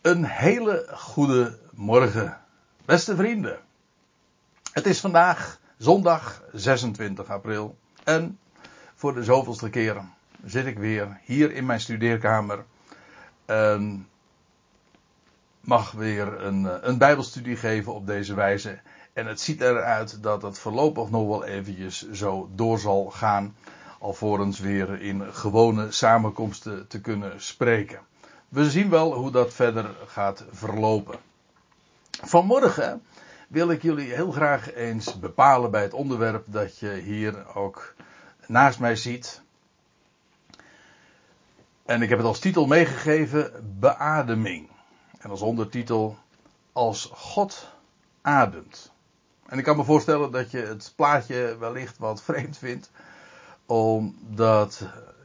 Een hele goede morgen, beste vrienden. Het is vandaag zondag 26 april en voor de zoveelste keer zit ik weer hier in mijn studeerkamer en mag weer een, een bijbelstudie geven op deze wijze. En het ziet eruit dat het voorlopig nog wel eventjes zo door zal gaan, alvorens weer in gewone samenkomsten te kunnen spreken we zien wel hoe dat verder gaat verlopen. Vanmorgen wil ik jullie heel graag eens bepalen bij het onderwerp dat je hier ook naast mij ziet. En ik heb het als titel meegegeven: Beademing. En als ondertitel: Als God ademt. En ik kan me voorstellen dat je het plaatje wellicht wat vreemd vindt, omdat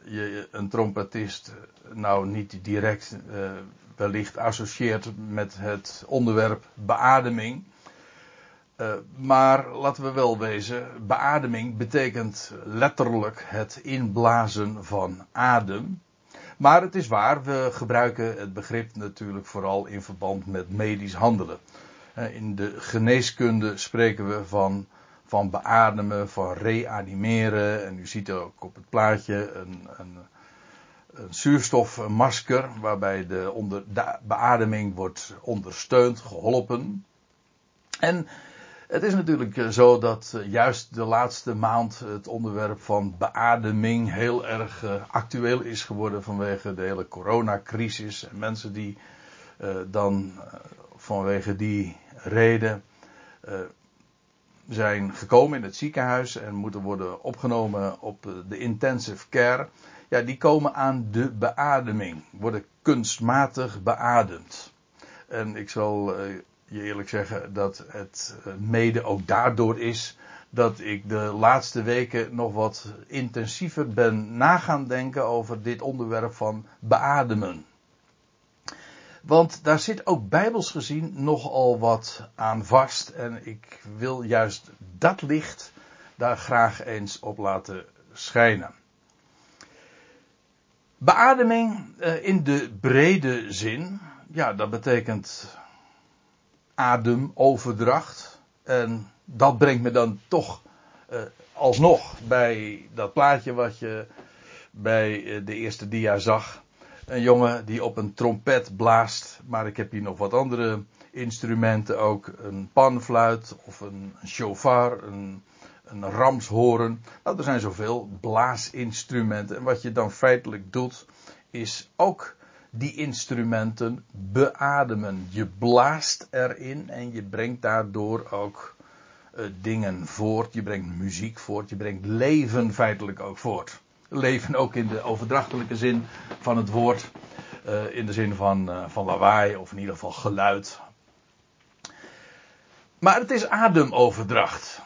je een trompetist nou niet direct uh, wellicht associeert met het onderwerp beademing. Uh, maar laten we wel wezen, beademing betekent letterlijk het inblazen van adem. Maar het is waar, we gebruiken het begrip natuurlijk vooral in verband met medisch handelen. In de geneeskunde spreken we van van beademen, van reanimeren. En u ziet ook op het plaatje een, een, een zuurstofmasker waarbij de, onder, de beademing wordt ondersteund, geholpen. En het is natuurlijk eh, zo dat eh, juist de laatste maand het onderwerp van beademing heel erg eh, actueel is geworden vanwege de hele coronacrisis. En mensen die dan vanwege die reden zijn gekomen in het ziekenhuis en moeten worden opgenomen op de intensive care. Ja, die komen aan de beademing, worden kunstmatig beademd. En ik zal uh, je eerlijk zeggen dat het uh, mede ook daardoor is dat ik de laatste weken nog wat intensiever ben nagaan denken over dit onderwerp van beademen. Want daar zit ook bijbels gezien nogal wat aan vast. En ik wil juist dat licht daar graag eens op laten schijnen. Beademing eh, in de brede zin, ja, dat betekent ademoverdracht. En dat brengt me dan toch uh, alsnog bij dat plaatje wat je bij uh, de eerste dia zag. Een jongen die op een trompet blaast. Maar ik heb hier nog wat andere instrumenten ook. Een panfluit of een, shofar, een, een ramshoren. Nou, er zijn zoveel blaasinstrumenten. En wat je dan feitelijk doet, is ook die instrumenten beademen. Je blaast erin en je brengt daardoor ook uh, dingen voort. Je brengt muziek voort. Je brengt leven feitelijk ook voort leven ook in de overdrachtelijke zin van het woord. Uh, in de zin van, uh, van lawaai of in ieder geval geluid. Maar het is ademoverdracht.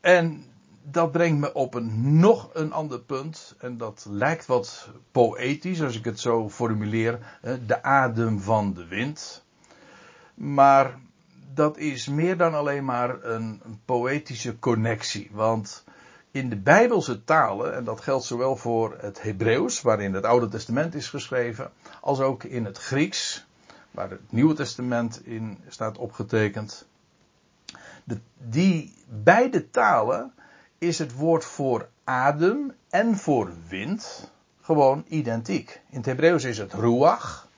En dat brengt me op een nog een ander punt. En dat lijkt wat poëtisch als ik het zo formuleer. De adem van de wind. Maar dat is meer dan alleen maar een poëtische connectie. Want in de Bijbelse talen, en dat geldt zowel voor het Hebreeuws, waarin het Oude Testament is geschreven, als ook in het Grieks, waar het Nieuwe Testament in staat opgetekend. De, die beide talen is het woord voor adem en voor wind gewoon identiek. In het Hebreeuws is het ruach.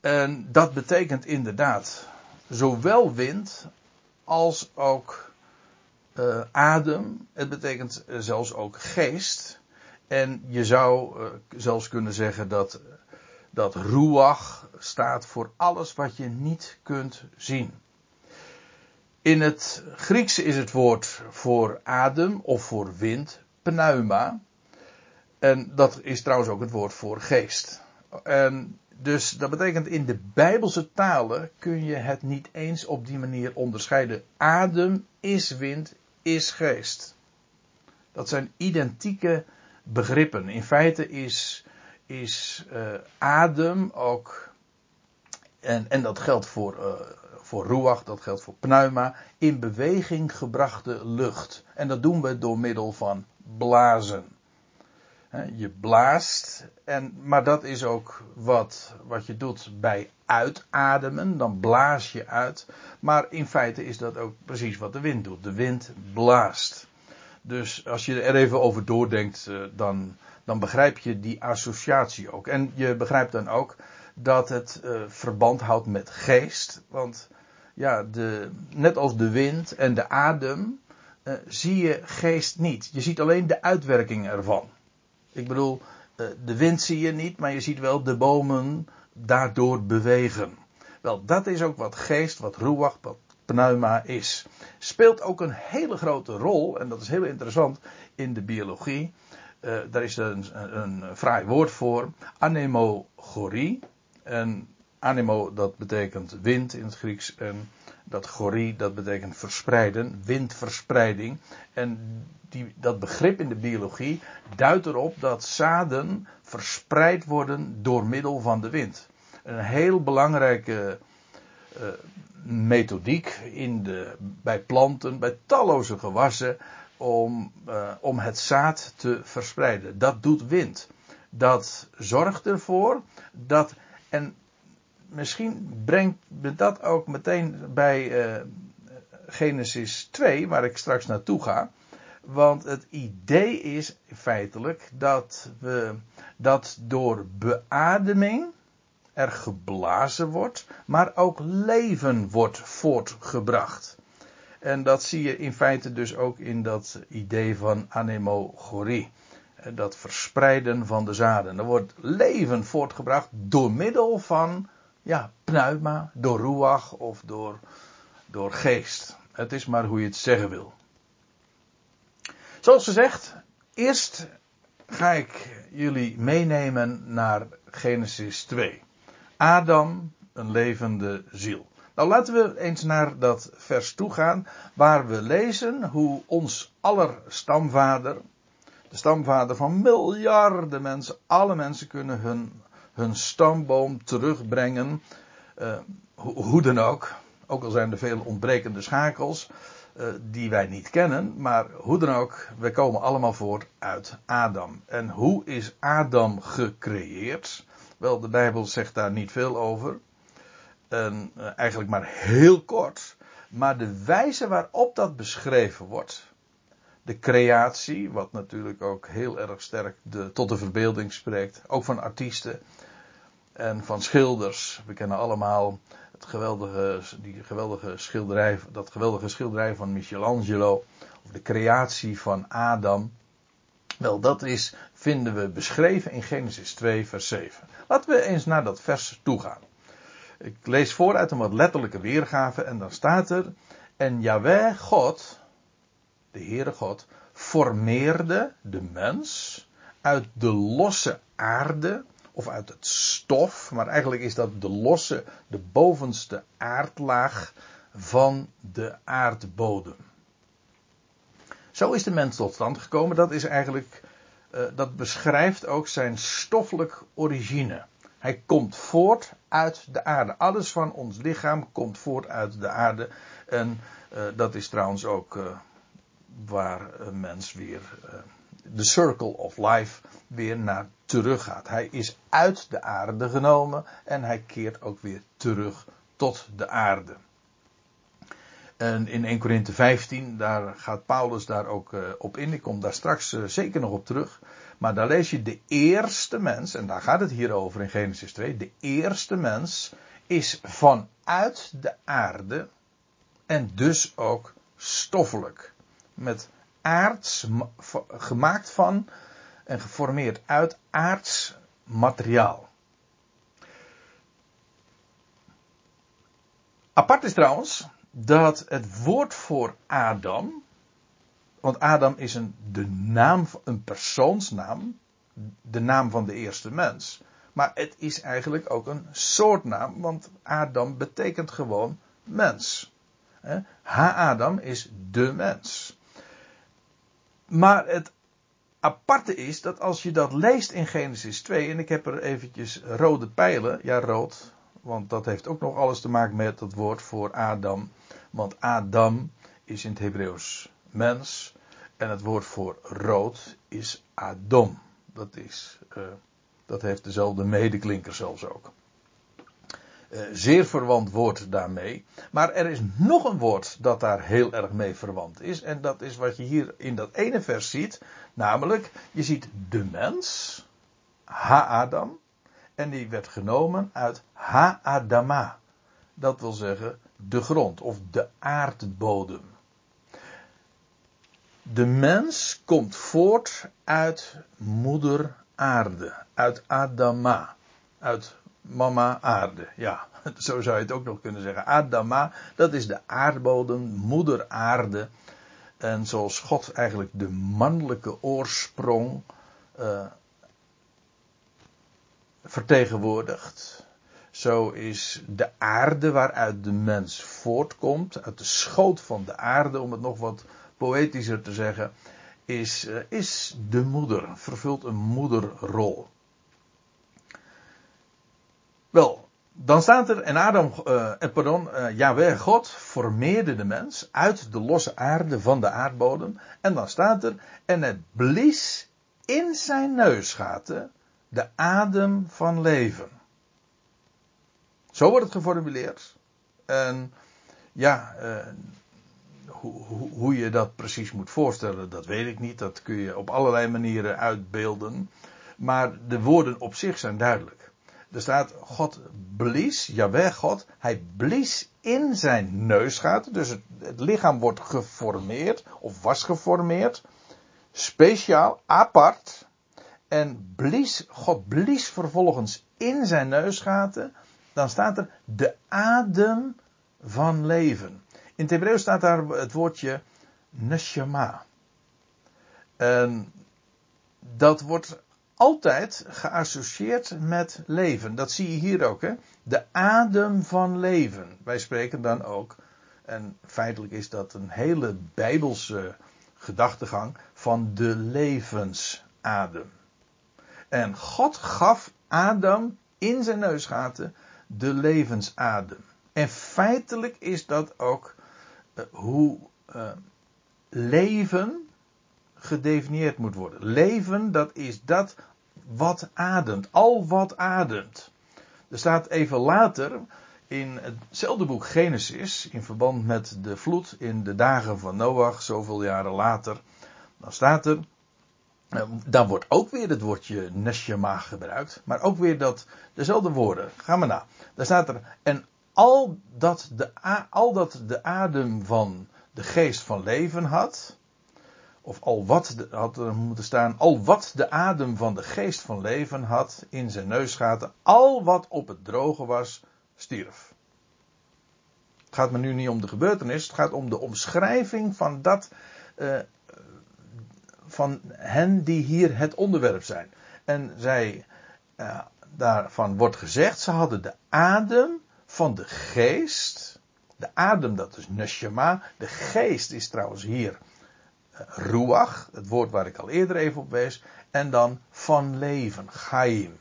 En dat betekent inderdaad zowel wind als ook uh, adem. Het betekent uh, zelfs ook geest. En je zou uh, zelfs kunnen zeggen dat, dat ruach staat voor alles wat je niet kunt zien. In het Grieks is het woord voor adem of voor wind pneuma. En dat is trouwens ook het woord voor geest. En dus dat betekent in de Bijbelse talen kun je het niet eens op die manier onderscheiden. Adem is wind, is geest. Dat zijn identieke begrippen. In feite is, is uh, adem ook, en, en dat geldt voor, uh, voor ruach, dat geldt voor pneuma, in beweging gebrachte lucht. En dat doen we door middel van blazen. Je blaast, en, maar dat is ook wat, wat je doet bij uitademen. Dan blaas je uit. Maar in feite is dat ook precies wat de wind doet. De wind blaast. Dus als je er even over doordenkt, eh, dan, dan begrijp je die associatie ook. En je begrijpt dan ook dat het uh, verband houdt met geest. Want ja, de, net als de wind en de adem, uh, zie je geest niet. Je ziet alleen de uitwerking ervan. Ik bedoel, uh, de wind zie je niet, maar je ziet wel de bomen daardoor bewegen. Wel, dat is ook wat geest, wat ruach, wat pneuma is. Speelt ook een hele grote rol, en dat is heel interessant, in de biologie. Uh, daar is een, een, fraai woord voor, anemogorie. En anemo, dat betekent wind in het Grieks. Dat gorie, dat betekent verspreiden, windverspreiding. En die, dat begrip in de biologie duidt erop dat zaden verspreid worden door middel van de wind. Een heel belangrijke uh, methodiek in de, bij planten, bij talloze gewassen, om, uh, om het zaad te verspreiden. Dat doet wind. Dat zorgt ervoor dat en misschien brengt me dat ook meteen bij uh, Genesis 2, waar ik straks naartoe ga. Want het idee is feitelijk dat we dat door beademing er geblazen wordt, maar ook leven wordt voortgebracht. En dat zie je in feite dus ook in dat idee van anemogorie dat verspreiden van de zaden. Er wordt leven voortgebracht door middel van ja, pneuma, door ruach of door, door geest. Het is maar hoe je het zeggen wil. Zoals gezegd, eerst ga ik jullie meenemen naar Genesis 2. Adam, een levende ziel. Nou laten we eens naar dat vers toe gaan, waar we lezen hoe ons aller stamvader, de stamvader van miljarden mensen. Alle mensen kunnen hun, hun stamboom terugbrengen. Uh, hoe dan ook. Ook al zijn er veel ontbrekende schakels. Uh, die wij niet kennen. Maar hoe dan ook. We komen allemaal voort uit Adam. En hoe is Adam gecreëerd? Wel, de Bijbel zegt daar niet veel over. En, uh, eigenlijk maar heel kort. Maar de wijze waarop dat beschreven wordt de creatie, wat natuurlijk ook heel erg sterk de, tot de verbeelding spreekt, ook van artiesten en van schilders. We kennen allemaal het geweldige, die geweldige schilderij, dat geweldige schilderij van Michelangelo, of de creatie van Adam. Wel, dat is, vinden we beschreven in Genesis 2, vers 7. Laten we eens naar dat vers toe gaan. Ik lees voor uit een wat letterlijke weergave en dan staat er, en Yahweh God, de Heere God, formeerde de mens uit de losse aarde, of uit het stof, maar eigenlijk is dat de losse, de bovenste aardlaag van de aardbodem. Zo is de mens tot stand gekomen. Dat is eigenlijk, uh, dat beschrijft ook zijn stoffelijk origine. Hij komt voort uit de aarde. Alles van ons lichaam komt voort uit de aarde. En uh, dat is trouwens ook uh, waar een mens weer de circle of life weer naar terug gaat. Hij is uit de aarde genomen en hij keert ook weer terug tot de aarde. En in 1 Korinthe 15, daar gaat Paulus daar ook uh, op in. Ik kom daar straks uh, zeker nog op terug. Maar daar lees je de eerste mens, en daar gaat het hier over in Genesis 2. De eerste mens is vanuit de aarde en dus ook stoffelijk met aards, gemaakt van en geformeerd uit aards materiaal. Apart is trouwens dat het woord voor Adam, want Adam is een, de naam, een persoonsnaam, de naam van de eerste mens. Maar het is eigenlijk ook een soortnaam, want Adam betekent gewoon mens. Ha-Adam is de mens. Maar het aparte is dat als je dat leest in Genesis 2, en ik heb er eventjes rode pijlen, ja rood, want dat heeft ook nog alles te maken met het woord voor Adam. Want Adam is in het Hebreeuws mens en het woord voor rood is Adom. Dat, is, uh, dat heeft dezelfde medeklinker zelfs ook. Uh, zeer verwant woord daarmee. Maar er is nog een woord dat daar heel erg mee verwant is. En dat is wat je hier in dat ene vers ziet. Namelijk, je ziet de mens, Ha-Adam. En die werd genomen uit Ha-Adama. Dat wil zeggen de grond of de aardbodem. De mens komt voort uit moeder aarde, uit Adama, uit mama aarde. Ja, zo zou je het ook nog kunnen zeggen. Adama, dat is de aardbodem, moeder aarde. En zoals God eigenlijk de mannelijke oorsprong uh, vertegenwoordigt, zo is de aarde waaruit de mens voortkomt, uit de schoot van de aarde, om het nog wat poëtischer te zeggen, is, uh, is de moeder, vervult een moederrol. Wel, dan staat er, en Adam, uh, pardon, uh, God formeerde de mens uit de losse aarde van de aardbodem. En dan staat er, en het blies in zijn neusgaten de adem van leven. Zo wordt het geformuleerd. En ja, uh, hoe, hoe, hoe je dat precies moet voorstellen, dat weet ik niet. Dat kun je op allerlei manieren uitbeelden. Maar de woorden op zich zijn duidelijk. Er staat, God blies, Jawel God, hij blies in zijn neusgaten. Dus het, lichaam wordt geformeerd, of was geformeerd. Speciaal, apart. En blies, God blies vervolgens in zijn neusgaten. Dan staat er de adem van leven. In het Hebreeuws staat daar het woordje neshama. En dat wordt altijd geassocieerd met leven. Dat zie je hier ook, hè? De adem van leven. Wij spreken dan ook, en feitelijk is dat een hele bijbelse gedachtegang, van de levensadem. En God gaf Adam in zijn neusgaten de levensadem. En feitelijk is dat ook uh, hoe uh, leven gedefinieerd moet worden. Leven, dat is dat wat ademt. Al wat ademt. Er staat even later in hetzelfde boek Genesis, in verband met de vloed in de dagen van Noach, zoveel jaren later, dan staat er, eh, dan wordt ook weer het woordje neshama gebruikt, maar ook weer dat, dezelfde woorden. Ga maar na. Daar staat er, en al dat de, al dat de adem van de geest van leven had, of al wat had er moeten staan, al wat de adem van de geest van leven had in zijn neusgaten, al wat op het droge was, stierf. Het gaat me nu niet om de gebeurtenis, het gaat om de omschrijving van dat, uh, van hen die hier het onderwerp zijn. En zij, uh, daarvan wordt gezegd, ze hadden de adem van de geest. De adem, dat is neshama. De geest is trouwens hier ruach, het woord waar ik al eerder even op wees, en dan van leven, chaim.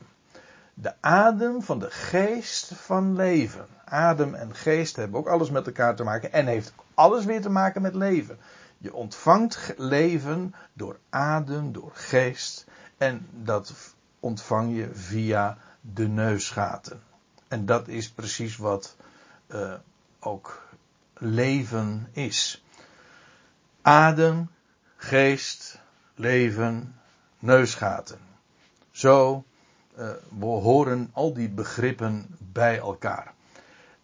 De adem van de geest van leven. Adem en geest hebben ook alles met elkaar te maken en heeft alles weer te maken met leven. Je ontvangt leven door adem, door geest en dat ontvang je via de neusgaten. En dat is precies wat uh, ook leven is. Adem, geest, leven, neusgaten. Zo uh, behoren al die begrippen bij elkaar.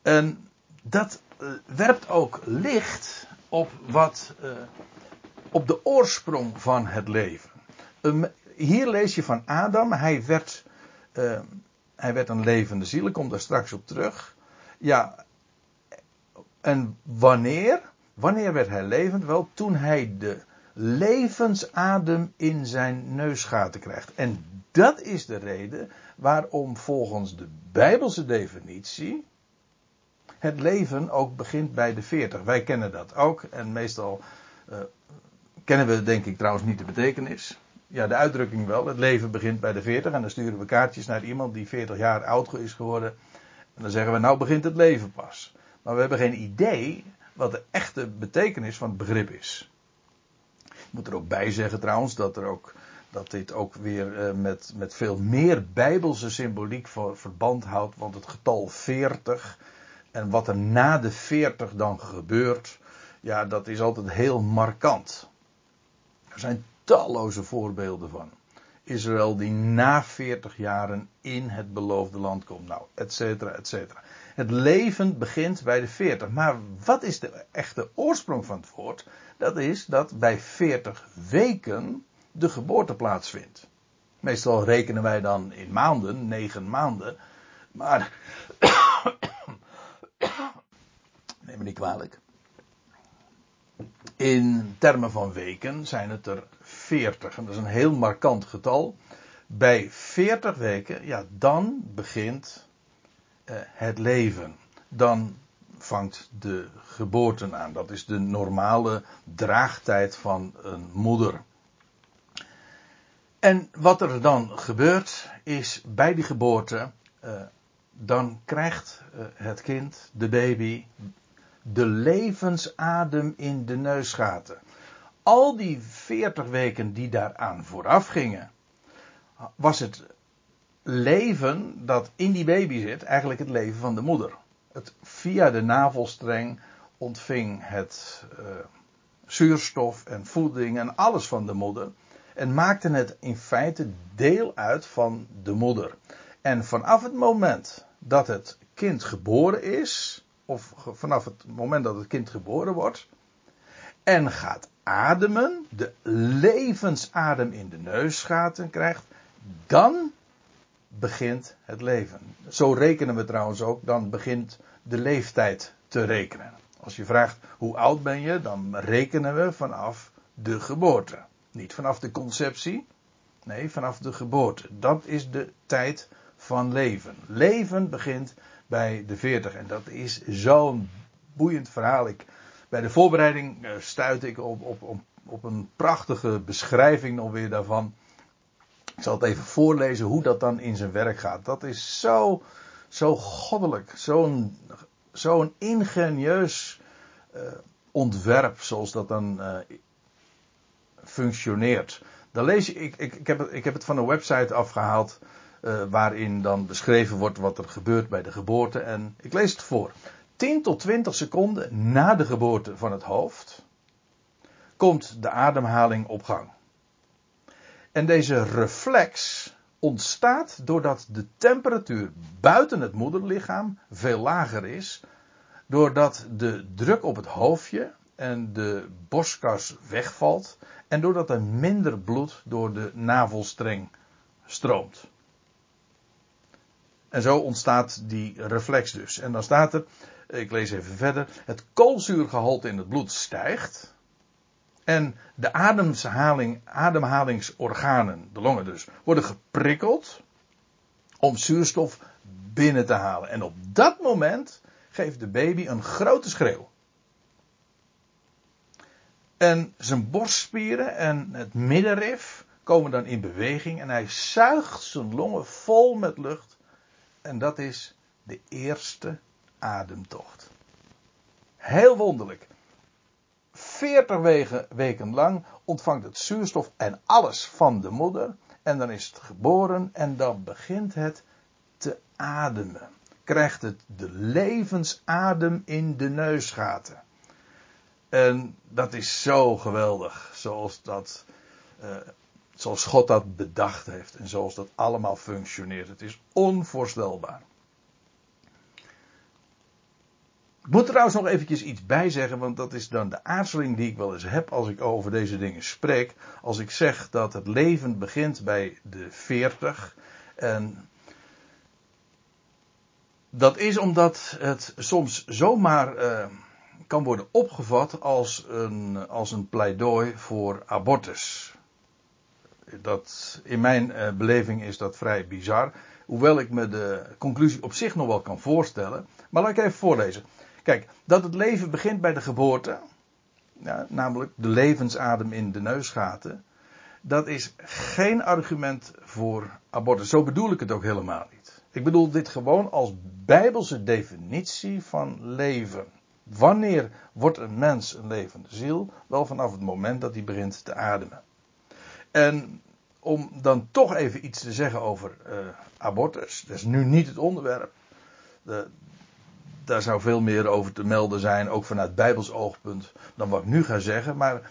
En dat uh, werpt ook licht op wat, uh, op de oorsprong van het leven. Um, hier lees je van Adam, hij werd, hij werd een levende ziel, ik kom daar straks op terug. Ja, en wanneer? Wanneer werd hij levend? Wel, toen hij de levensadem in zijn neusgaten krijgt. En dat is de reden waarom volgens de Bijbelse definitie het leven ook begint bij de 40. Wij kennen dat ook en meestal uh, kennen we denk ik trouwens niet de betekenis. Ja, de uitdrukking wel. Het leven begint bij de 40 en dan sturen we kaartjes naar iemand die 40 jaar oud is geworden. En dan zeggen we nou begint het leven pas. Maar we hebben geen idee wat de echte betekenis van het begrip is moet er ook bij zeggen trouwens dat er ook dat dit ook weer uh, met, met veel meer bijbelse symboliek voor verband houdt. Want het getal 40 en wat er na de 40 dan gebeurt, ja, dat is altijd heel markant. Er zijn talloze voorbeelden van. Israël die na 40 jaren in het beloofde land komt. Nou, et cetera, et cetera. Het leven begint bij de 40. Maar wat is de echte oorsprong van het woord? Dat is dat bij 40 weken de geboorte plaatsvindt. Meestal rekenen wij dan in maanden, negen maanden. Maar. neem me niet kwalijk. In termen van weken zijn het er 40. En dat is een heel markant getal. Bij 40 weken, ja, dan begint uh, het leven. Dan vangt de geboorte aan. Dat is de normale draagtijd van een moeder. En wat er dan gebeurt, is bij die geboorte, uh, dan krijgt uh, het kind, de baby, de levensadem in de neusgaten. Al die 40 weken die daaraan vooraf gingen, was het leven dat in die baby zit eigenlijk het leven van de moeder. Het, via de navelstreng ontving het uh, zuurstof en voeding en alles van de moeder. En maakte het in feite deel uit van de moeder. En vanaf het moment dat het kind geboren is, of vanaf het moment dat het kind geboren wordt, en gaat ademen, de levensadem in de neusgaten krijgt, dan begint het leven. Zo rekenen we trouwens ook, dan begint de leeftijd te rekenen. Als je vraagt hoe oud ben je, dan rekenen we vanaf de geboorte. Niet vanaf de conceptie, nee, vanaf de geboorte. Dat is de tijd van leven. Leven begint bij de 40 en dat is zo'n boeiend verhaal. Ik, bij de voorbereiding uh, stuitte ik op, op, op, op een prachtige beschrijving nog weer daarvan. Ik zal het even voorlezen hoe dat dan in zijn werk gaat. Dat is zo, zo goddelijk, zo'n zo'n ingenieus uh, ontwerp zoals dat dan uh, functioneert. Dan lees ik, ik, ik, heb het, ik heb het van een website afgehaald uh, waarin dan beschreven wordt wat er gebeurt bij de geboorte. En ik lees het voor. 10 tot 20 seconden na de geboorte van het hoofd komt de ademhaling op gang. En deze reflex ontstaat doordat de temperatuur buiten het moederlichaam veel lager is, doordat de druk op het hoofdje en de borstkas wegvalt en doordat er minder bloed door de navelstreng stroomt. En zo ontstaat die reflex dus. En dan staat er, ik lees even verder, het koolzuurgehalte in het bloed stijgt. En de ademhaling, ademhalingsorganen, de longen dus, worden geprikkeld om zuurstof binnen te halen. En op dat moment geeft de baby een grote schreeuw. En zijn borstspieren en het middenrif komen dan in beweging en hij zuigt zijn longen vol met lucht. En dat is de eerste ademtocht. Heel wonderlijk. 40 weken, lang ontvangt het zuurstof en alles van de moeder. En dan is het geboren en dan begint het te ademen. Krijgt het de levensadem in de neusgaten. En dat is zo geweldig, zoals dat, uh, zoals God dat bedacht heeft en zoals dat allemaal functioneert. Het is onvoorstelbaar. Ik moet trouwens nog eventjes iets bij zeggen, want dat is dan de aarzeling die ik wel eens heb als ik over deze dingen spreek. Als ik zeg dat het leven begint bij de 40 en dat is omdat het soms zomaar uh, kan worden opgevat als een, als een pleidooi voor abortus. Dat, in mijn uh, beleving is dat vrij bizar. Hoewel ik me de conclusie op zich nog wel kan voorstellen. Maar laat ik even voorlezen. Kijk, dat het leven begint bij de geboorte, ja, namelijk de levensadem in de neusgaten, dat is geen argument voor abortus. Zo bedoel ik het ook helemaal niet. Ik bedoel dit gewoon als bijbelse definitie van leven. Wanneer wordt een mens een levende ziel? Wel vanaf het moment dat hij begint te ademen. En om dan toch even iets te zeggen over uh, abortus. Dat is nu niet het onderwerp. De, daar zou veel meer over te melden zijn, ook vanuit Bijbels oogpunt, dan wat ik nu ga zeggen. Maar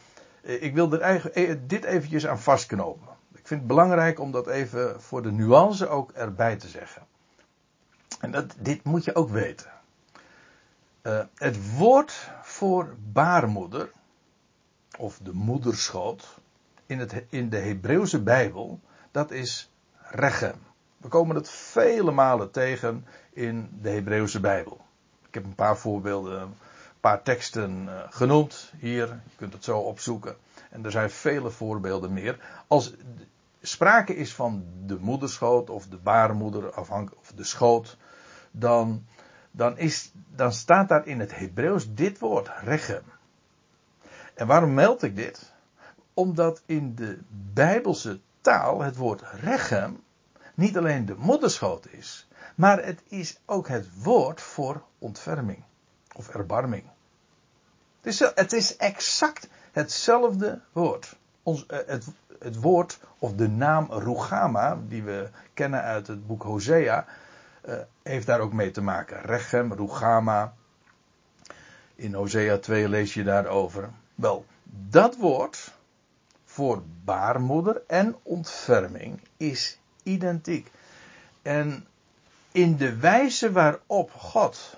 uh, ik wil eigenlijk, dit eventjes aan vastknopen. Ik vind het belangrijk om dat even voor de nuance ook erbij te zeggen. En dat, dit moet je ook weten. Uh, het woord voor baarmoeder, of de moederschoot, in, het, in de Hebreeuwse Bijbel, dat is rechem. We komen het vele malen tegen in de Hebreeuwse Bijbel. Ik heb een paar voorbeelden, een paar teksten uh, genoemd hier. Je kunt het zo opzoeken. En er zijn vele voorbeelden meer. Als sprake is van de moederschoot of de baarmoeder, of de schoot, dan, dan, is, dan staat daar in het Hebreeuws dit woord, rechem. En waarom meld ik dit? Omdat in de Bijbelse taal het woord rechem niet alleen de moederschoot is, maar het is ook het woord voor ontferming of erbarming. Het is, het is exact hetzelfde woord. Ons, eh, het, het woord of de naam Rugama, die we kennen uit het boek Hosea, uh, heeft daar ook mee te maken. Rechem, Rugama. In Hosea 2 lees je daarover. Wel, dat woord voor baarmoeder en ontferming is identiek. En in de wijze waarop God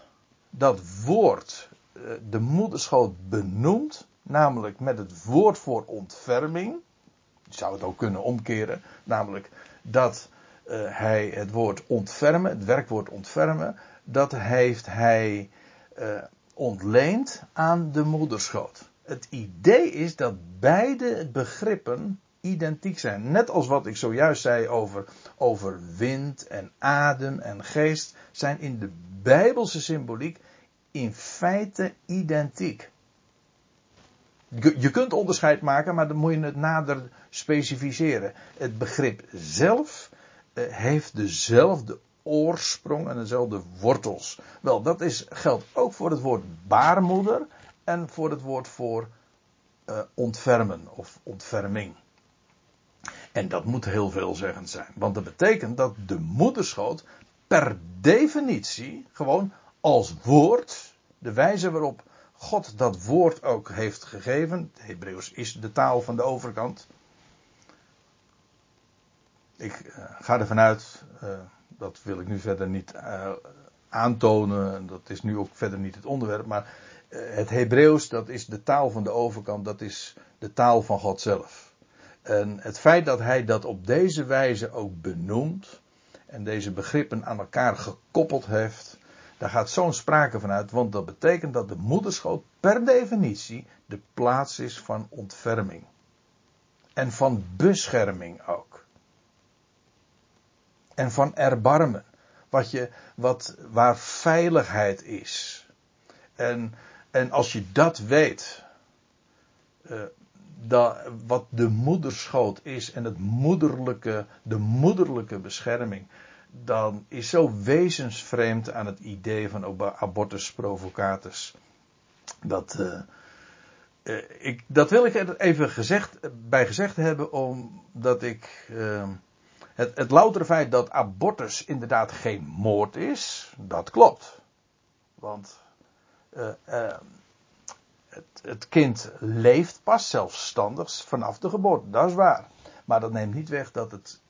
dat woord, eh, de moederschoot, benoemt, namelijk met het woord voor ontferming, je zou het ook kunnen omkeren, namelijk dat uh, hij het woord ontfermen, het werkwoord ontfermen, dat heeft hij uh, ontleend aan de moederschoot. Het idee is dat beide begrippen identiek zijn. Net als wat ik zojuist zei over, over wind en adem en geest, zijn in de Bijbelse symboliek in feite identiek. Je kunt onderscheid maken, maar dan moet je het nader specificeren. Het begrip zelf eh, heeft dezelfde oorsprong en dezelfde wortels. Wel, dat is, geldt ook voor het woord baarmoeder en voor het woord voor uh, ontfermen of ontferming. En dat moet heel veelzeggend zijn. Want dat betekent dat de moederschoot per definitie gewoon als woord, de wijze waarop God dat woord ook heeft gegeven. Hebreeuws is de taal van de overkant. Ik uh, ga ervan uit, uh, dat wil ik nu verder niet uh, aantonen, dat is nu ook verder niet het onderwerp, maar het Hebreeuws, dat is de taal van de overkant, dat is de taal van God zelf. En het feit dat hij dat op deze wijze ook benoemt en deze begrippen aan elkaar gekoppeld heeft, daar gaat zo'n sprake van uit, want dat betekent dat de moederschoot per definitie de plaats is van ontferming. En van bescherming ook. En van erbarmen. Wat je, wat, waar veiligheid is. En, en als je dat weet, uh, dat, wat de moederschoot is en het moederlijke, de moederlijke bescherming, dan is zo wezensvreemd aan het idee van abortus provocatus. Dat, uh, uh, ik, dat wil ik er even gezegd, bij gezegd hebben, omdat ik. Uh, het, het loutere feit dat abortus inderdaad geen moord is, dat klopt. Want het, het kind leeft pas zelfstandig vanaf de geboorte, dat is waar. Maar dat neemt niet weg dat het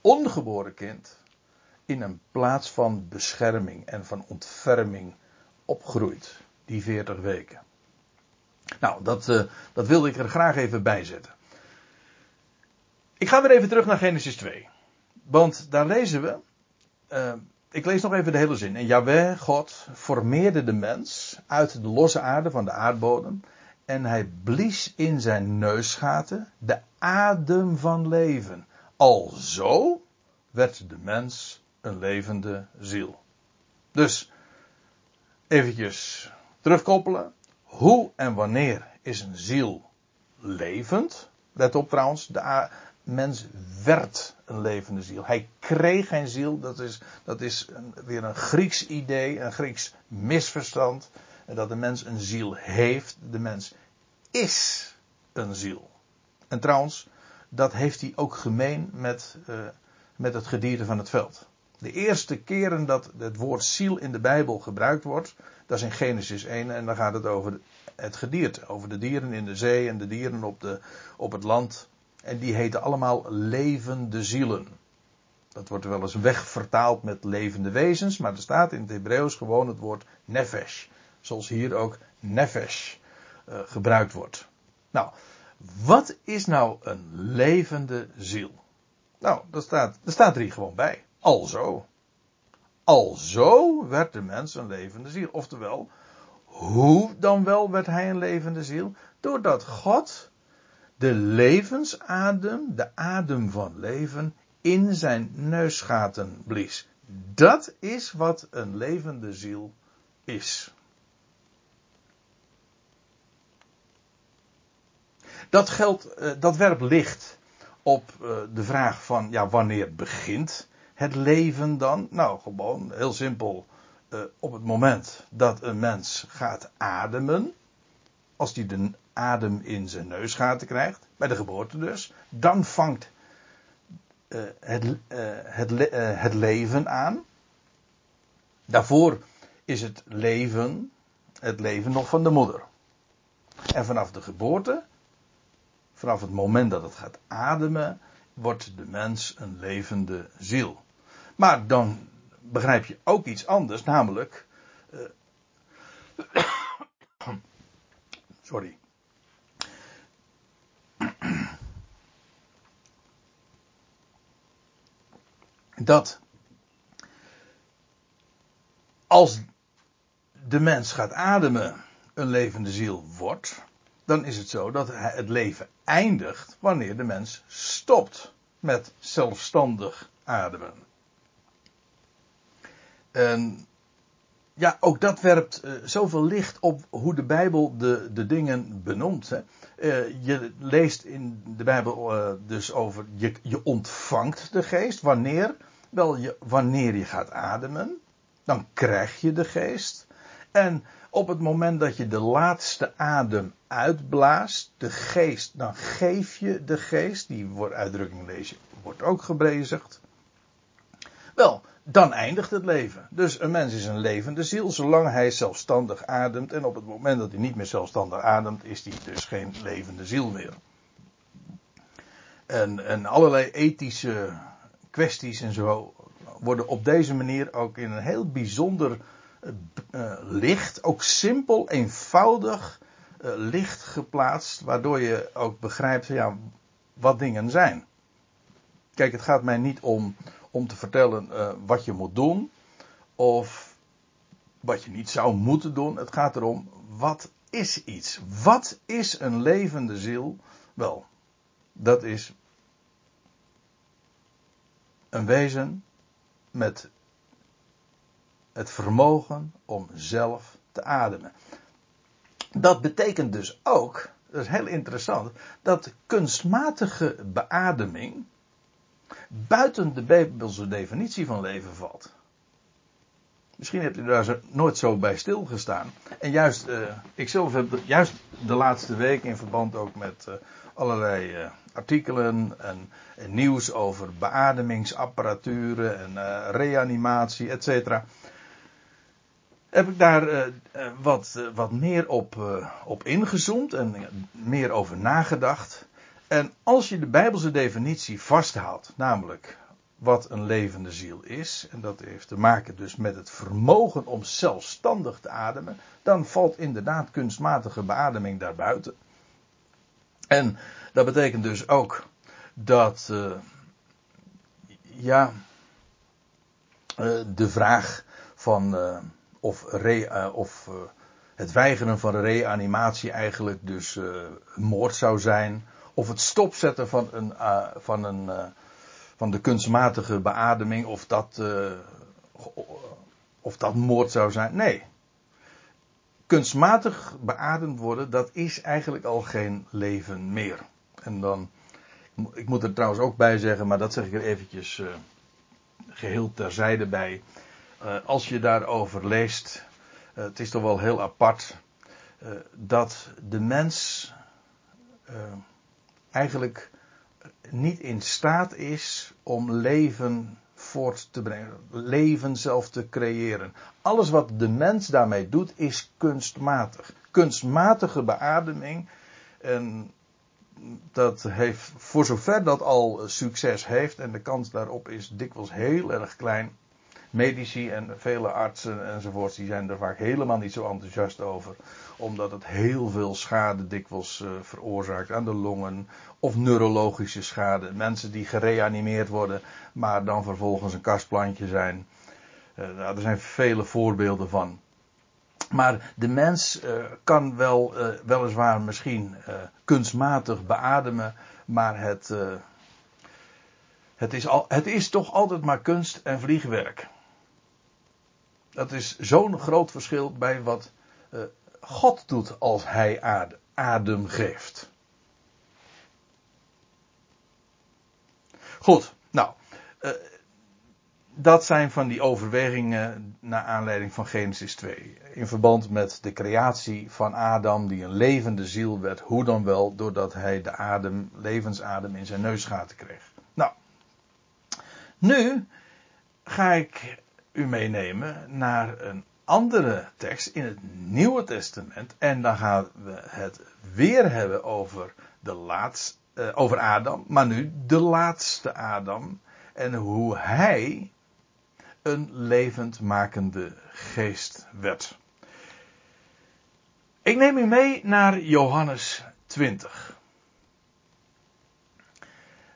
ongeboren kind in een plaats van bescherming en van ontferming opgroeit. Die 40 weken. Nou, dat, uh, dat wilde ik er graag even bij zetten. Ik ga weer even terug naar Genesis 2. Want daar lezen we. Uh, ik lees nog even de hele zin. En Yahweh, God, formeerde de mens uit de losse aarde van de aardbodem. En hij blies in zijn neusgaten de adem van leven. Alzo werd de mens een levende ziel. Dus, eventjes terugkoppelen. Hoe en wanneer is een ziel levend? Let op trouwens, de mens werd een levende ziel. Hij kreeg geen ziel, dat is, dat is weer een Grieks idee, een Grieks misverstand. Dat de mens een ziel heeft, de mens is een ziel. En trouwens, dat heeft hij ook gemeen met, uh, met het gedierte van het veld. De eerste keren dat het woord ziel in de Bijbel gebruikt wordt, dat is in Genesis 1 en dan gaat het over het gedierte, over de dieren in de zee en de dieren op, de, op het land. En die heten allemaal levende zielen. Dat wordt wel eens wegvertaald met levende wezens, maar er staat in het Hebreeuws gewoon het woord nefesh. Zoals hier ook nefesh uh, gebruikt wordt. Nou, wat is nou een levende ziel? Nou, dat staat, dat staat er hier gewoon bij. Alzo. Alzo werd de mens een levende ziel. Oftewel, hoe dan wel werd hij een levende ziel? Doordat God de levensadem, de adem van leven, in zijn neusgaten blies. Dat is wat een levende ziel is. Dat geldt, eh, dat werpt licht op eh, de vraag van, ja, wanneer begint het leven dan? Nou, gewoon heel simpel. Eh, op het moment dat een mens gaat ademen, als hij de adem in zijn neusgaten krijgt, bij de geboorte dus, dan vangt het, het, het leven aan. Daarvoor is het leven, het leven nog van de moeder. En vanaf de geboorte vanaf het moment dat het gaat ademen, wordt de mens een levende ziel. Maar dan begrijp je ook iets anders, namelijk. Sorry. Dat als de mens gaat ademen, een levende ziel wordt dan is het zo dat het leven eindigt wanneer de mens stopt met zelfstandig ademen. En ja, ook dat werpt uh, zoveel licht op hoe de Bijbel de, de dingen benoemt. Hè. Uh, je leest in de Bijbel uh, dus over je, je ontvangt de geest. Wanneer? Wel, je, wanneer je gaat ademen, dan krijg je de geest. En op het moment dat je de laatste adem uitblaast, de geest, dan geef je de geest, die wordt uitdrukking lezen, wordt ook gebezigd. Wel, dan eindigt het leven. Dus een mens is een levende ziel, zolang hij zelfstandig ademt. En op het moment dat hij niet meer zelfstandig ademt, is hij dus geen levende ziel meer. En, en allerlei ethische kwesties en zo worden op deze manier ook in een heel bijzonder uh, licht, ook simpel, eenvoudig uh, licht geplaatst, waardoor je ook begrijpt ja, wat dingen zijn. Kijk, het gaat mij niet om, om te vertellen wat je moet doen of wat je niet zou moeten doen. Het gaat erom, wat is iets? Wat is een levende ziel? Wel, dat is een wezen met het vermogen om zelf te ademen. Dat betekent dus ook, dat is heel interessant, dat kunstmatige beademing buiten de Bijbelse definitie van leven valt. Misschien hebt u daar nooit zo bij stilgestaan. En juist, uh, ik zelf heb juist de laatste week in verband ook met uh, allerlei uh, artikelen en, nieuws over beademingsapparaturen en reanimatie, et cetera heb ik daar uh, wat, uh, wat meer op, op ingezoomd en meer over nagedacht. En als je de Bijbelse definitie vasthoudt, namelijk wat een levende ziel is, en dat heeft te maken dus met het vermogen om zelfstandig te ademen, dan valt inderdaad kunstmatige beademing daarbuiten. En dat betekent dus ook dat, ja, de vraag van of, re, of het weigeren van reanimatie eigenlijk dus moord zou zijn. Of het stopzetten van, een, van, een, van de kunstmatige beademing, of dat, of dat moord zou zijn. Nee. Kunstmatig beademd worden, dat is eigenlijk al geen leven meer. En dan, ik moet er trouwens ook bij zeggen, maar dat zeg ik er eventjes geheel terzijde bij. Uh, als je daarover leest, uh, het is toch wel heel apart uh, dat de mens eigenlijk niet in staat is om leven voort te brengen, leven zelf te creëren. Alles wat de mens daarmee doet is kunstmatig. Kunstmatige beademing. En dat heeft, voor zover dat al succes heeft, en de kans daarop is dikwijls heel erg klein. Medici en vele artsen enzovoorts, die zijn er vaak helemaal niet zo enthousiast over. Omdat het heel veel schade dikwijls uh, veroorzaakt aan de longen. Of neurologische schade. Mensen die gereanimeerd worden, maar dan vervolgens een kastplantje zijn. Uh, er zijn vele voorbeelden van. Maar de mens uh, kan wel, weliswaar misschien kunstmatig beademen, maar het, het, is al, het is toch altijd maar kunst en vliegwerk. Dat is zo'n groot verschil bij wat God doet als hij adem, geeft. Goed, nou dat zijn van die overwegingen naar aanleiding van Genesis 2. In verband met de creatie van Adam, die een levende ziel werd, hoe dan wel, doordat hij de adem, levensadem in zijn neusgaten kreeg. Nou, nu ga ik u meenemen naar een andere tekst in het Nieuwe Testament. En dan gaan we het weer hebben over, de laatste, uh, over Adam, maar nu de laatste Adam. En hoe hij een levendmakende geest werd. Ik neem u mee naar Johannes 20.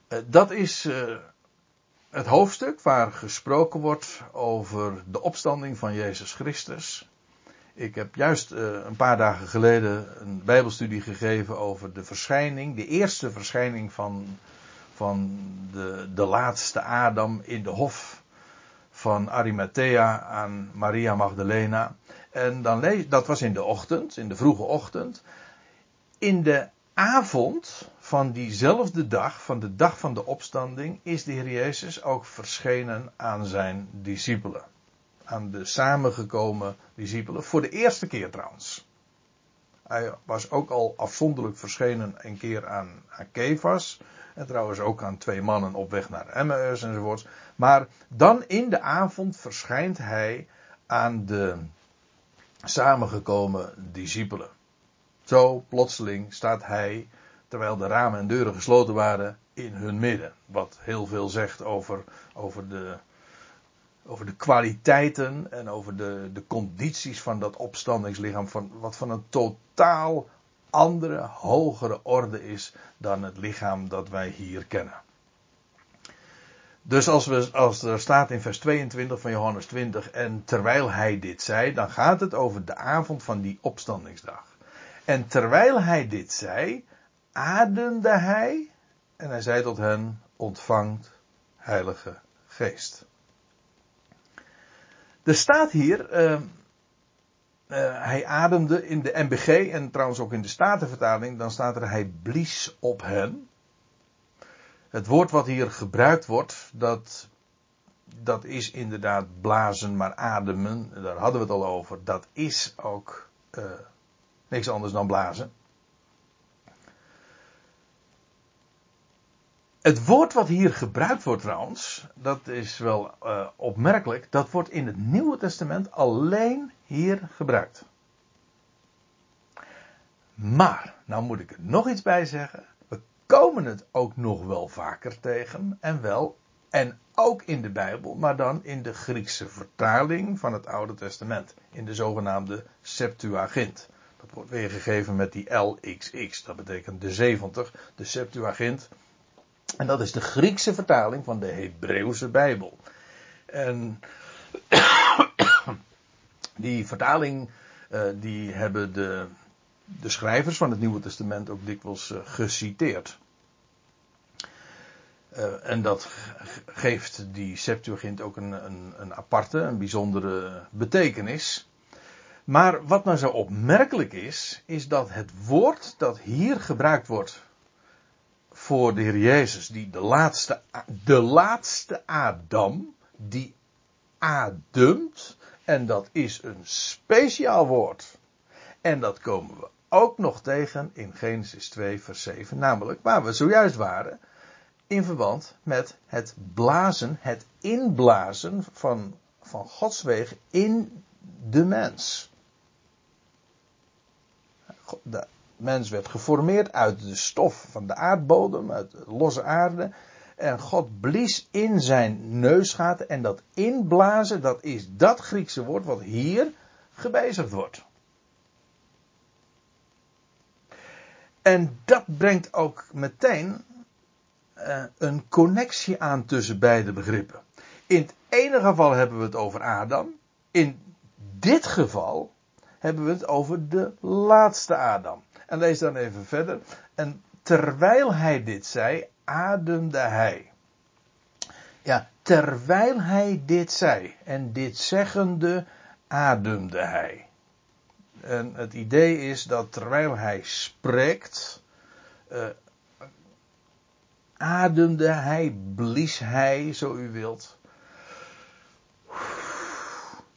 Eh, dat is eh, het hoofdstuk waar gesproken wordt over de opstanding van Jezus Christus. Ik heb juist eh, een paar dagen geleden een Bijbelstudie gegeven over de verschijning, de eerste verschijning van, van de, de laatste Adam in de hof van Arimathea aan Maria Magdalena. En dan lees, dat was in de ochtend, in de vroege ochtend. In de avond van diezelfde dag, van de dag van de opstanding, is de Heer Jezus ook verschenen aan zijn discipelen. Aan de samengekomen discipelen, voor de eerste keer trouwens. Hij was ook al afzonderlijk verschenen een keer aan, aan Kefas. En trouwens ook aan twee mannen op weg naar Emmaus enzovoorts. Maar dan in de avond verschijnt hij aan de samengekomen discipelen. Zo plotseling staat hij, terwijl de ramen en deuren gesloten waren, in hun midden. Wat heel veel zegt over, over, de, over de kwaliteiten en over de, de condities van dat opstandingslichaam. Van, wat van een totaal andere, hogere orde is dan het lichaam dat wij hier kennen. Dus als, we, als er staat in vers 22 van Johannes 20, en terwijl hij dit zei, dan gaat het over de avond van die opstandingsdag. En terwijl hij dit zei, ademde hij en hij zei tot hen, ontvangt heilige geest. Er staat hier, uh, uh, hij ademde in de MBG en trouwens ook in de Statenvertaling, dan staat er hij blies op hen. Het woord wat hier gebruikt wordt, dat, dat is inderdaad blazen, maar ademen, daar hadden we het al over, dat is ook uh, niks anders dan blazen. Het woord wat hier gebruikt wordt trouwens, dat is wel uh, opmerkelijk, dat wordt in het Nieuwe Testament alleen hier gebruikt. Maar, nou moet ik er nog iets bij zeggen. We komen het ook nog wel vaker tegen. En wel, en ook in de Bijbel, maar dan in de Griekse vertaling van het Oude Testament. In de zogenaamde Septuagint. Dat wordt weergegeven met die LXX. Dat betekent de 70, de Septuagint. En dat is de Griekse vertaling van de Hebreeuwse Bijbel. En die vertaling, uh, die hebben de, de schrijvers van het Nieuwe Testament ook dikwijls uh, geciteerd. Uh, en dat geeft die Septuagint ook een, een, een aparte, een bijzondere betekenis. Maar wat nou zo opmerkelijk is, is dat het woord dat hier gebruikt wordt voor de Heer Jezus, die de laatste, de laatste Adam, die ademt, en dat is een speciaal woord. En dat komen we ook nog tegen in Genesis 2, vers 7, namelijk waar we zojuist waren. in verband met het blazen, het inblazen van, van Gods wegen in de mens. Mens werd geformeerd uit de stof van de aardbodem, uit de losse aarde. En God blies in zijn neusgaten. En dat inblazen, dat is dat Griekse woord wat hier gebezigd wordt. En dat brengt ook meteen uh, een connectie aan tussen beide begrippen. In het ene geval hebben we het over Adam. In dit geval hebben we het over de laatste Adam. En lees dan even verder. En terwijl hij dit zei, ademde hij. Ja, terwijl hij dit zei. En dit zeggende, ademde hij. En het idee is dat terwijl hij spreekt, uh, ademde hij, blies hij, zo u wilt.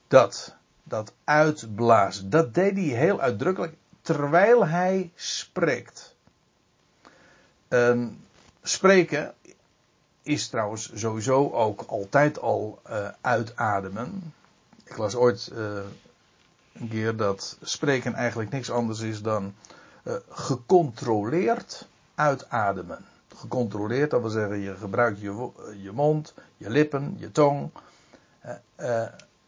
Dat, dat uitblazen, dat deed hij heel uitdrukkelijk terwijl hij spreekt. Um, spreken is trouwens sowieso ook altijd al uh, uitademen. Ik las ooit uh, een keer dat spreken eigenlijk niks anders is dan uh, gecontroleerd uitademen. Gecontroleerd, dat wil zeggen je gebruikt je, je mond, je lippen, je tong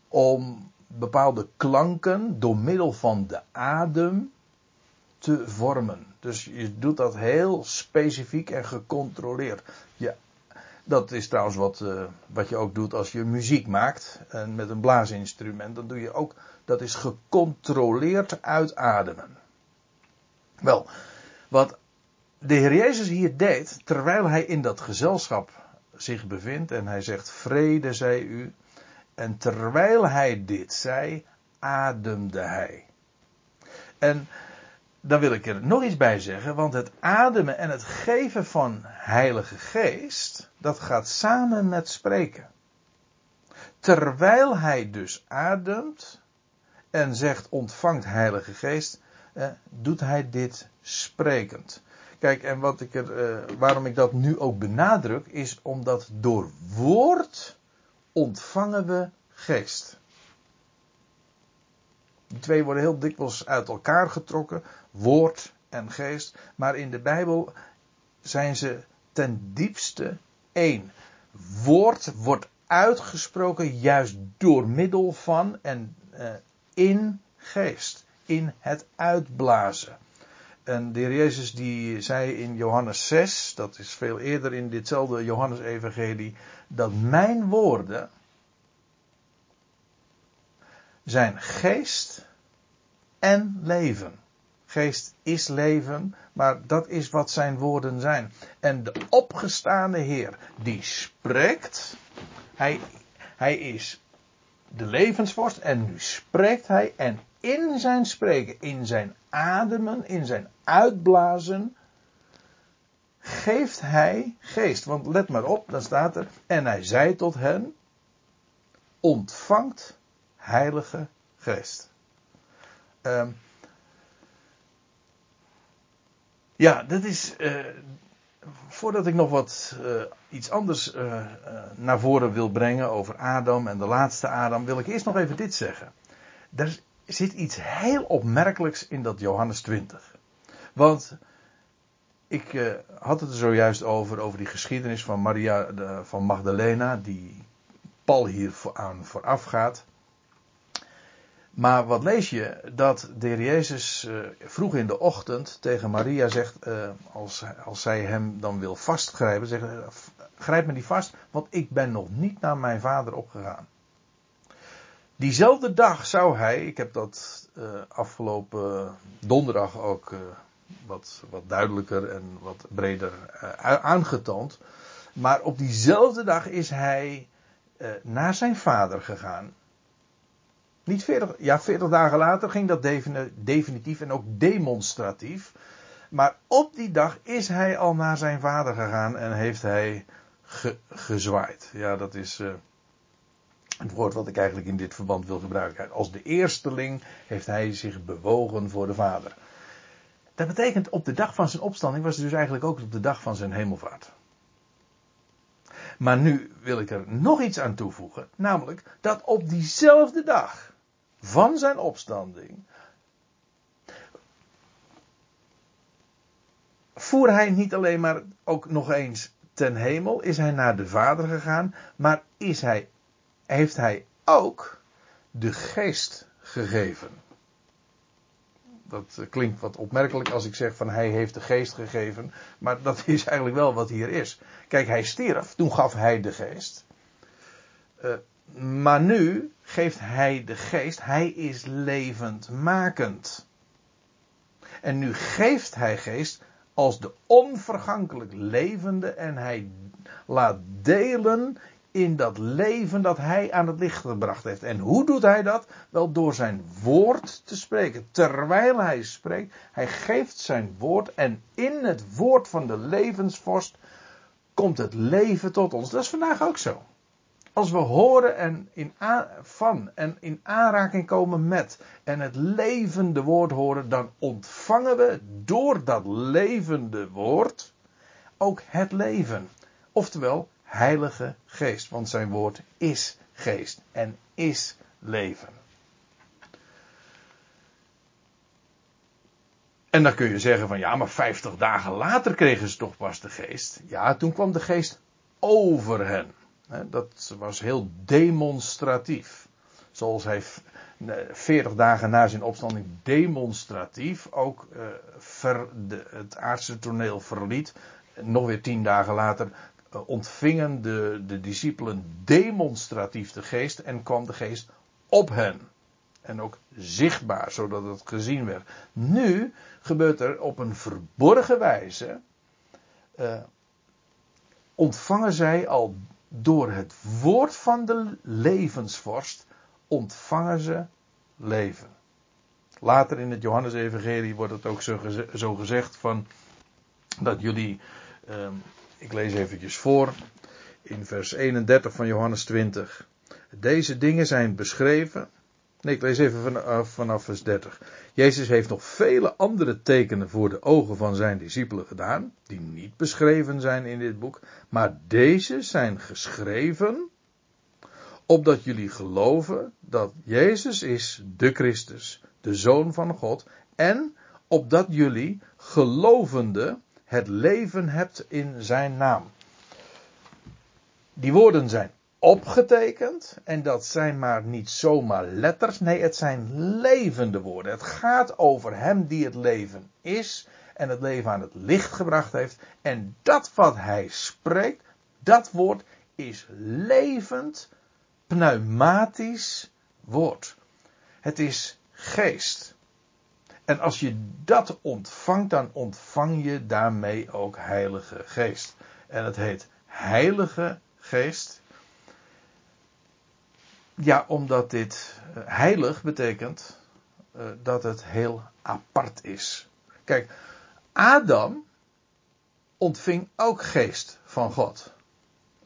om bepaalde klanken door middel van de adem te vormen. Dus je doet dat heel specifiek en gecontroleerd. Ja, dat is trouwens wat, uh, wat je ook doet als je muziek maakt. En met een blaasinstrument. Dan doe je ook, dat is gecontroleerd uitademen. Wel, wat de Heer Jezus hier deed, terwijl hij in dat gezelschap zich bevindt. En hij zegt, vrede zij u. En terwijl hij dit zei, ademde hij. En dan wil ik er nog iets bij zeggen, want het ademen en het geven van Heilige Geest, dat gaat samen met spreken. Terwijl hij dus ademt en zegt ontvangt Heilige Geest, eh, doet hij dit sprekend. Kijk, en wat ik er, eh, waarom ik dat nu ook benadruk, is omdat door woord ontvangen we geest. Die twee worden heel dikwijls uit elkaar getrokken, woord en geest. Maar in de Bijbel zijn ze ten diepste één. Woord wordt uitgesproken juist door middel van en uh, in geest. In het uitblazen. En de heer Jezus die zei in Johannes 6, dat is veel eerder in ditzelfde Johannes evangelie, dat mijn woorden zijn geest en leven. Geest is leven, maar dat is wat zijn woorden zijn. En de opgestaande Heer, die spreekt, hij, hij is de levensvorst en nu spreekt hij en in zijn spreken, in zijn ademen, in zijn uitblazen, geeft hij geest. Want let maar op, dan staat er, en hij zei tot hen, ontvangt heilige geest. Um, ja, dat is. Uh, voordat ik nog wat uh, iets anders uh, naar voren wil brengen over Adam en de laatste Adam, wil ik eerst nog even dit zeggen. Er zit iets heel opmerkelijks in dat Johannes 20. Want ik had het er zojuist over, over die geschiedenis van Maria de, van Magdalena, die Paul hier aan vooraf gaat. Maar wat lees je? Dat de Jezus uh, vroeg in de ochtend tegen Maria zegt, uh, als, als zij hem dan wil vastgrijpen, zegt, grijp me niet vast, want ik ben nog niet naar mijn vader opgegaan. Diezelfde dag zou hij, ik heb dat afgelopen donderdag ook wat, wat duidelijker en wat breder aangetoond, maar op diezelfde dag is hij naar zijn vader gegaan niet 40, ja, 40 dagen later ging dat definitief en ook demonstratief. Maar op die dag is hij al naar zijn vader gegaan en heeft hij ge, gezwaaid. Ja, dat is uh, het woord wat ik eigenlijk in dit verband wil gebruiken. Als de eersteling heeft hij zich bewogen voor de vader. Dat betekent op de dag van zijn opstanding was het dus eigenlijk ook op de dag van zijn hemelvaart. Maar nu wil ik er nog iets aan toevoegen, namelijk dat op diezelfde dag van zijn opstanding voer hij niet alleen maar ook nog eens ten hemel, is hij naar de Vader gegaan, maar is hij, heeft hij ook de geest gegeven. Dat klinkt wat opmerkelijk als ik zeg van hij heeft de geest gegeven, maar dat is eigenlijk wel wat hier is. Kijk, hij stierf, toen gaf hij de geest. Uh, maar nu geeft hij de geest, hij is levendmakend. En nu geeft hij geest als de onvergankelijk levende en hij laat delen in dat leven dat hij aan het licht gebracht heeft. En hoe doet hij dat? Wel door zijn woord te spreken. Terwijl hij spreekt, hij geeft zijn woord en in het woord van de levensvorst komt het leven tot ons. Dat is vandaag ook zo. Als we horen en in van en in aanraking komen met en het levende woord horen, dan ontvangen we door dat levende woord ook het leven. Oftewel, Heilige Geest, want zijn woord is geest en is leven. En dan kun je zeggen van ja, maar 50 dagen later kregen ze toch pas de geest. Ja, toen kwam de geest over hen. Dat was heel demonstratief. Zoals hij 40 dagen na zijn opstanding demonstratief ook eh, het aardse toneel verliet. Nog weer tien dagen later eh, ontvingen de, de discipelen demonstratief de geest en kwam de geest op hen. En ook zichtbaar, zodat het gezien werd. Nu gebeurt er op een verborgen wijze. Uh, ontvangen zij al door het woord van de levensvorst ontvangen ze leven. Later in het Johannesevangelie wordt het ook zo, gezegd van dat jullie, ehm, ik lees eventjes voor, in vers 31 van Johannes 20. Deze dingen zijn beschreven Nee, ik lees even vanaf, eh, vanaf vers 30. Jezus heeft nog vele andere tekenen voor de ogen van zijn discipelen gedaan, die niet beschreven zijn in dit boek, maar deze zijn geschreven opdat jullie geloven dat Jezus is de Christus, de Zoon van God, en opdat jullie gelovende het leven hebt in zijn naam. Die woorden zijn opgetekend. En dat zijn maar niet zomaar letters. Nee, het zijn levende woorden. Het gaat over hem die het leven is. En het leven aan het licht gebracht heeft. En dat wat hij spreekt, dat woord is levend, pneumatisch woord. Het is geest. En als je dat ontvangt, dan ontvang je daarmee ook Heilige Geest. En het heet Heilige Geest ja, omdat dit eh, heilig betekent uh, dat het heel apart is. Kijk, Adam ontving ook geest van God.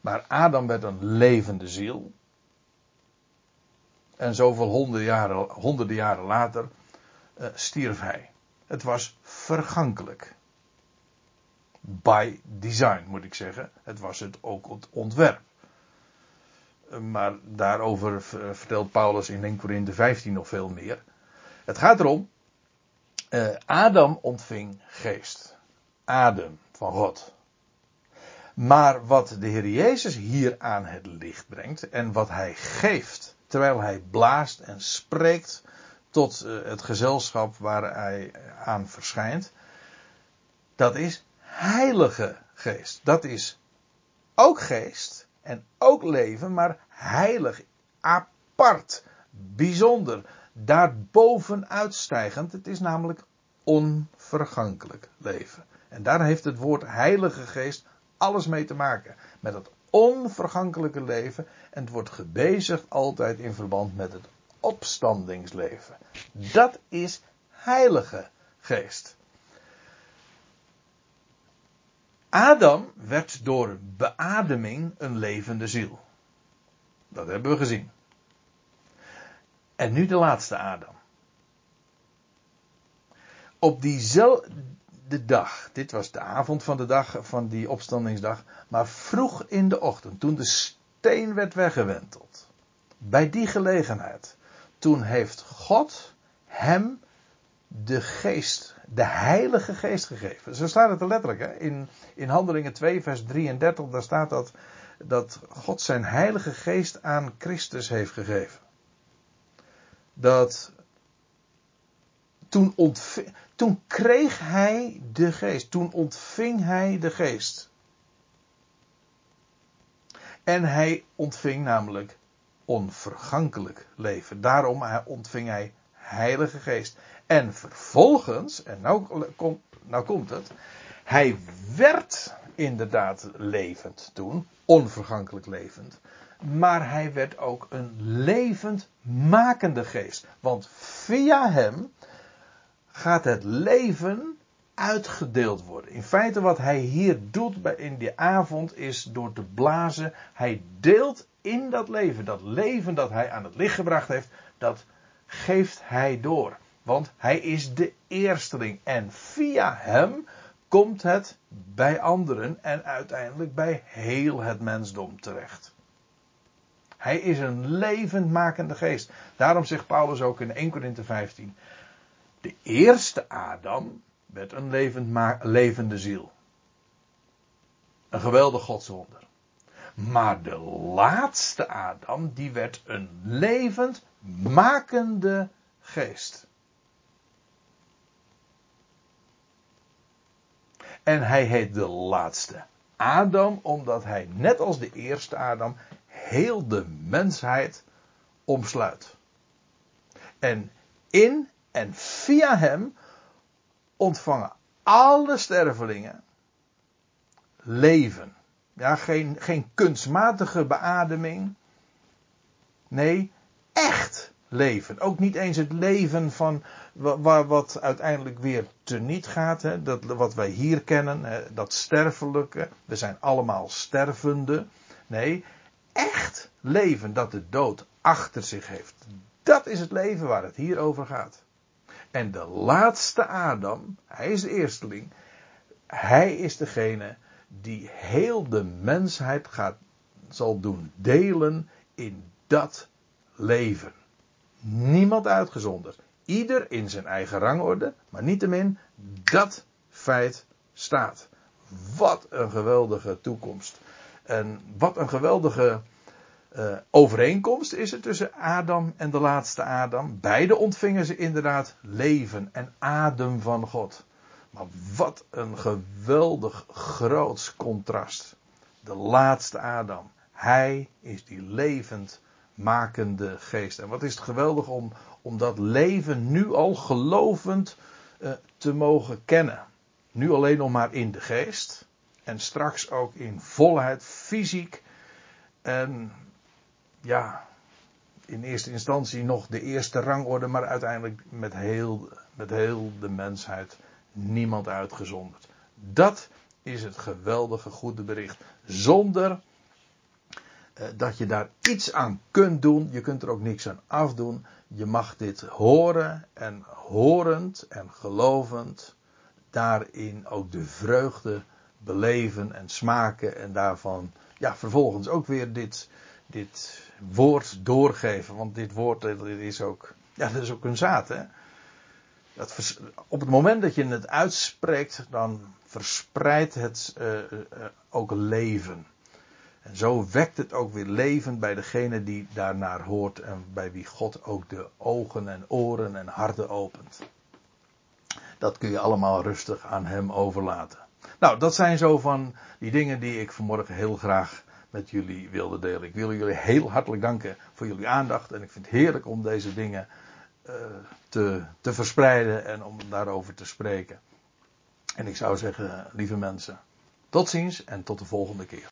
Maar Adam werd een levende ziel. En zoveel honderden jaren, honderden jaren later uh, stierf hij. Het was vergankelijk. By design moet ik zeggen. Het was het ook het ontwerp. Maar daarover vertelt Paulus in 1 Corinthië 15 nog veel meer. Het gaat erom, uh, Adam ontving geest. Adem van God. Maar wat de Heer Jezus hier aan het licht brengt en wat hij geeft terwijl hij blaast en spreekt tot uh, het gezelschap waar hij aan verschijnt, dat is heilige geest. Dat is ook geest, en ook leven, maar heilig, apart, bijzonder, daarboven uitstijgend. Het is namelijk onvergankelijk leven. En daar heeft het woord Heilige Geest alles mee te maken. Met het onvergankelijke leven. En het wordt gebezigd altijd in verband met het opstandingsleven. Dat is Heilige Geest. Adam werd door beademing een levende ziel. Dat hebben we gezien. En nu de laatste Adam. Op diezelfde, de dag. Dit was de avond van de dag van die opstandingsdag. Maar vroeg in de ochtend, toen de steen werd weggewenteld. Bij die gelegenheid. Toen heeft God hem de geest, de heilige geest gegeven. Zo staat het er letterlijk. Hè? In, in Handelingen 2 vers 33, daar staat dat, dat God zijn heilige geest aan Christus heeft gegeven. Dat toen, toen kreeg hij de geest. Toen ontving hij de geest. En hij ontving namelijk onvergankelijk leven. Daarom ontving hij heilige geest. En vervolgens, en nou, nou komt het, hij werd inderdaad levend toen, onvergankelijk levend. Maar hij werd ook een levend makende geest. Want via hem gaat het leven uitgedeeld worden. In feite wat hij hier doet in die avond is door te blazen. Hij deelt in dat leven. Dat leven dat hij aan het licht gebracht heeft, dat geeft hij door. Want hij is de eersteling. En via hem komt het bij anderen en uiteindelijk bij heel het mensdom terecht. Hij is een levendmakende geest. Daarom zegt Paulus ook in 1 Corinthië 15. De eerste Adam werd een levend levende ziel. Een geweldig godswonder. Maar de laatste Adam, die werd een levend makende geest. En hij heet de laatste Adam, omdat hij net als de eerste Adam heel de mensheid omsluit. En in en via hem ontvangen alle stervelingen leven. Ja, geen, geen kunstmatige beademing. Nee, echt leven. Ook niet eens het leven van wat, wat uiteindelijk weer teniet gaat. Hè, dat, wat wij hier kennen, hè, dat sterfelijke. We zijn allemaal stervende. Nee, echt leven dat de dood achter zich heeft. Dat is het leven waar het hier over gaat. En de laatste Adam, hij is de eersteling. Hij is degene die heel de mensheid gaat, zal doen delen in dat leven. Niemand uitgezonderd. Ieder in zijn eigen rangorde, maar niettemin dat feit staat. Wat een geweldige toekomst. En wat een geweldige uh, overeenkomst is er tussen Adam en de laatste Adam. Beide ontvingen ze inderdaad leven en adem van God. Maar wat een geweldig groot contrast. De laatste Adam. Hij is die levend makende geest. En wat is het geweldig om, om dat leven nu al gelovend uh, te mogen kennen. Nu alleen nog maar in de geest. En straks ook in volheid, fysiek. En ja, in eerste instantie nog de eerste rangorde, maar uiteindelijk met heel, met heel de mensheid niemand uitgezonderd. Dat is het geweldige goede bericht. Zonder eh, dat je daar iets aan kunt doen. Je kunt er ook niks aan afdoen. Je mag dit horen en horend en gelovend daarin ook de vreugde beleven en smaken en daarvan ja, vervolgens ook weer dit, dit woord doorgeven. Want dit woord dit is ook, ja, dat is ook een zaad. Hè? Dat op het moment dat je het uitspreekt, dan verspreidt het uh, uh, ook leven. En zo wekt het ook weer leven bij degene die daarnaar hoort en bij wie God ook de ogen en oren en harten opent. Dat kun je allemaal rustig aan Hem overlaten. Nou, dat zijn zo van die dingen die ik vanmorgen heel graag met jullie wilde delen. Ik wil jullie heel hartelijk danken voor jullie aandacht. En ik vind het heerlijk om deze dingen uh, te, te verspreiden en om daarover te spreken. En ik zou zeggen, lieve mensen, tot ziens en tot de volgende keer.